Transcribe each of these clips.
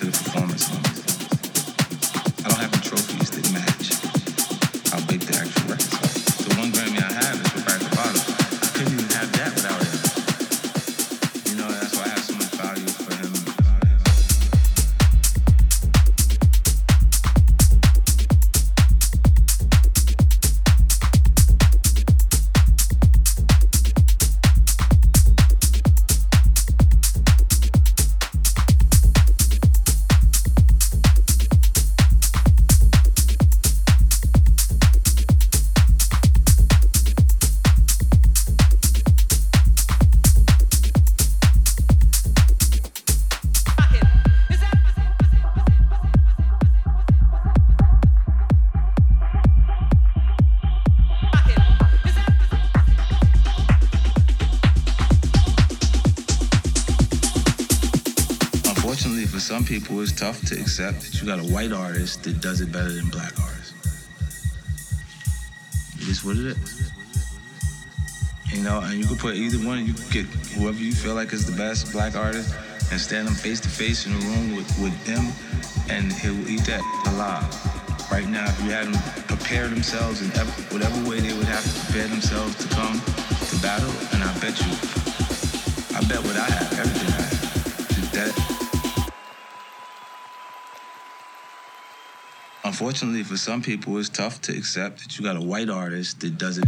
people, it's tough to accept that you got a white artist that does it better than black artists. It is what it is. You know, and you could put either one, you get whoever you feel like is the best black artist and stand them face to face in a room with, with him and he'll eat that alive. Right now, if you had them prepare themselves in whatever way they would have to prepare themselves to come to battle, and I bet you, I bet what I have, everything I have, unfortunately for some people, it's tough to accept that you got a white artist that does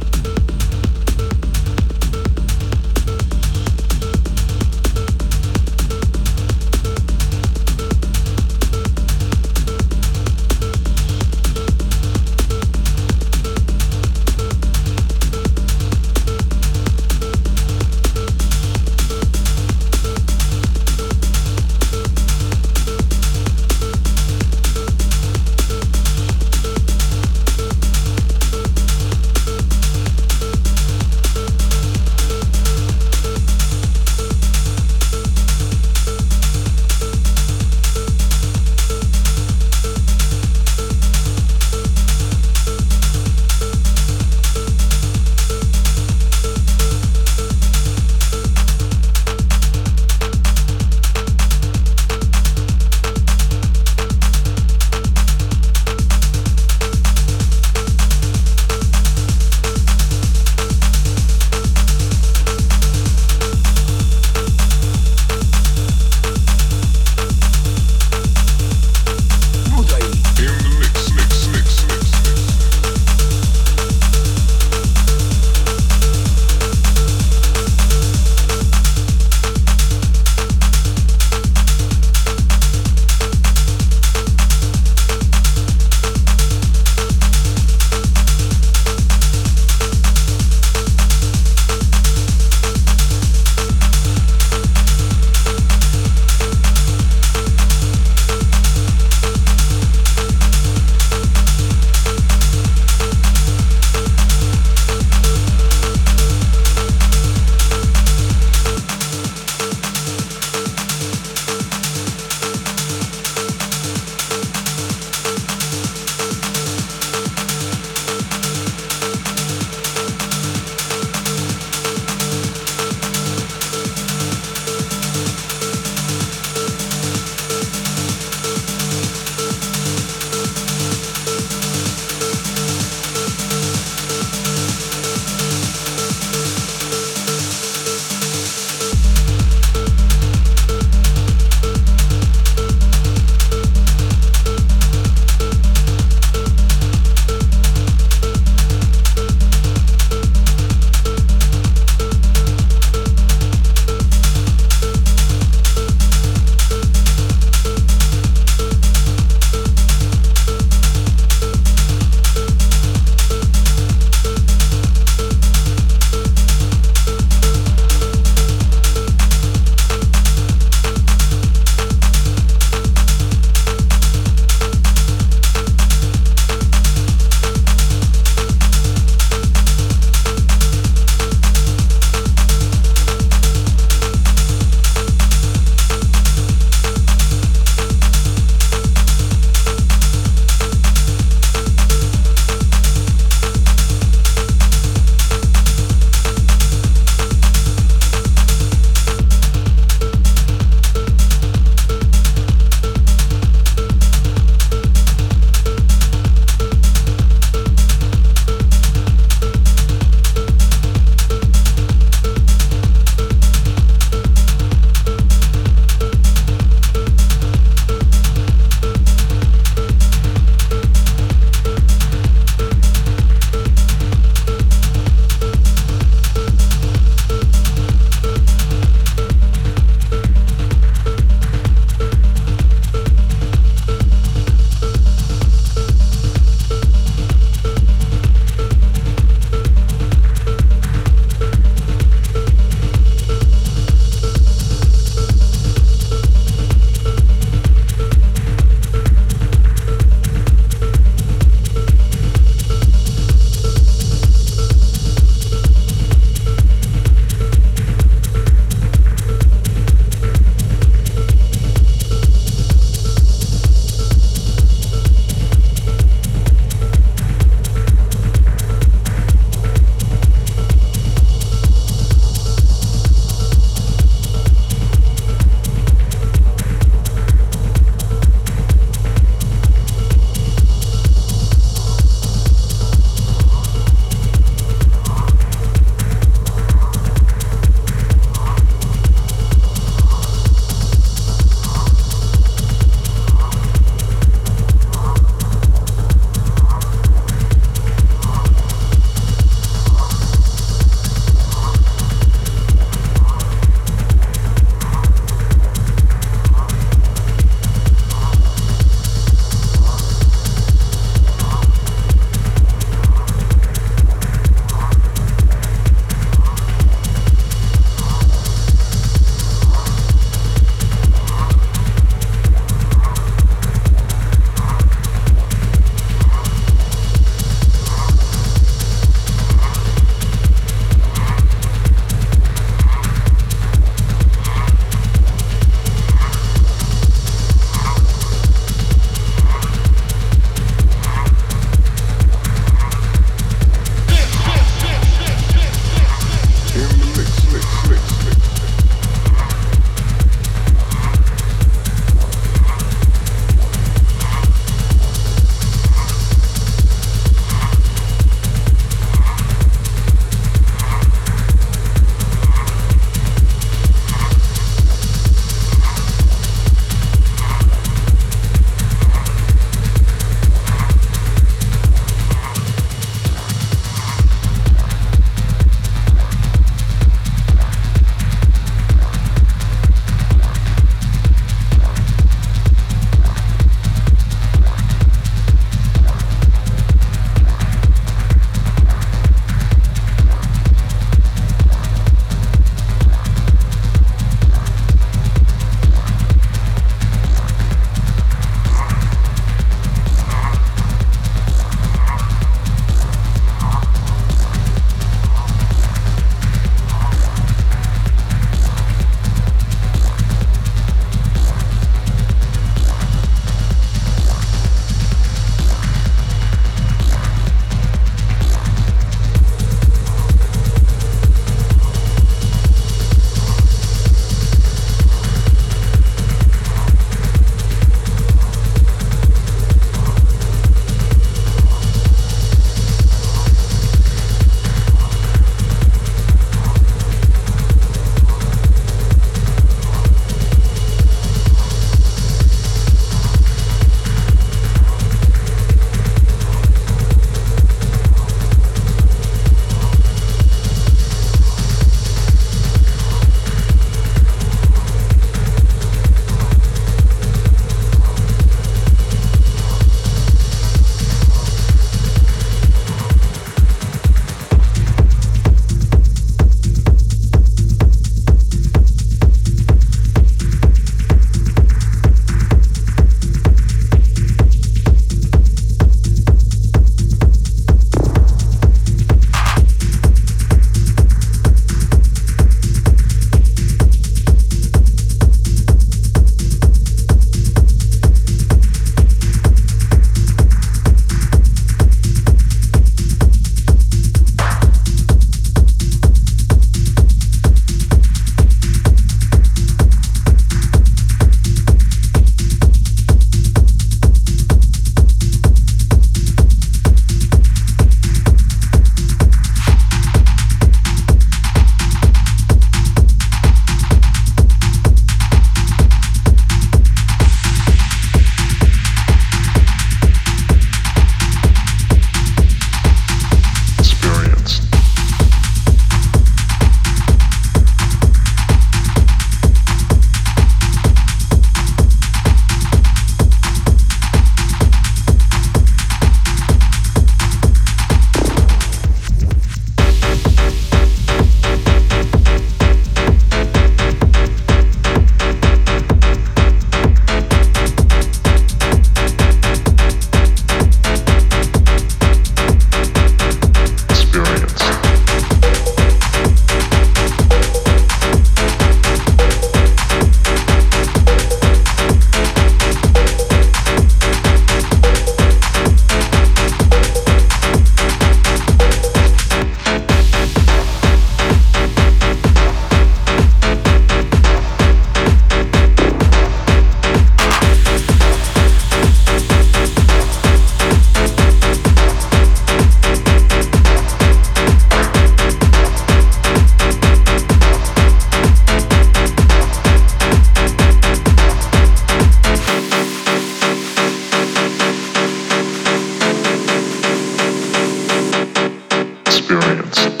experience.